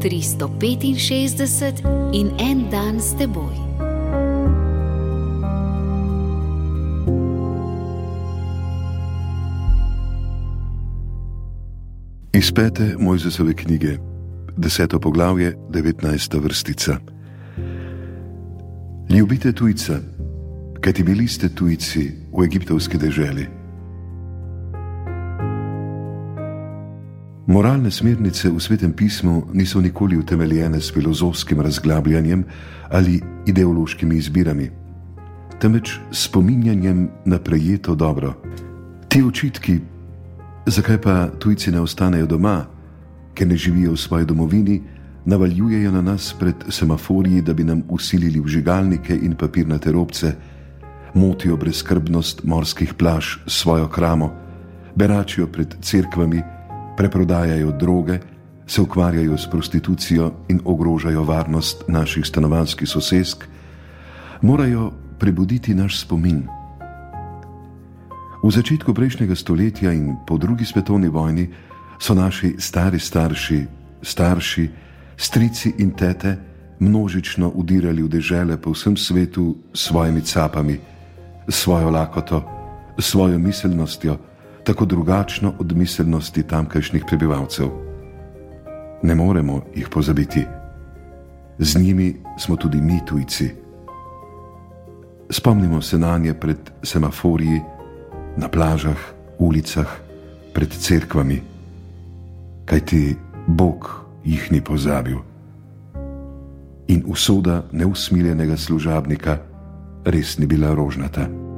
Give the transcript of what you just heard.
365 in en dan s teboj. Iz pete Mojzesove knjige, deseto poglavje, devetnajsta vrstica. Ljubite tujca, kajti bili ste tujci v egiptovski deželi. Moralne smernice v svetem pismu niso nikoli utemeljene s filozofskim razglabljanjem ali ideološkimi izbirami, temveč spominjanjem na prejeto dobro. Ti očitki, zakaj pa tujci ne ostanejo doma, ker ne živijo v svoji domovini, navaljujejo na nas pred semaforiji, da bi nam usilili vžigalnike in papirnate robce, motijo brezkrbnost morskih plaž s svojo kramo, beračijo pred cerkvami, preprodajajo droge, se ukvarjajo s prostitucijo in ogrožajo varnost naših stanovanjskih sosesk, morajo prebuditi naš spomin. V začetku prejšnjega stoletja in po drugi svetovni vojni so naši stari starši, starši, strici in tete množično udirali v dežele po vsem svetu s svojimi capami, svojo lakoto, svojo miselnostjo tako drugačno od miselnosti tamkajšnjih prebivalcev. Ne moremo jih pozabiti. Z njimi smo tudi mi tujci. Spomnimo se na nje pred semaforiji, na plažah, ulicah, pred cerkvami, kajti Bog jih ni pozabil. In usoda neusmiljenega služabnika res ni bila rožnata.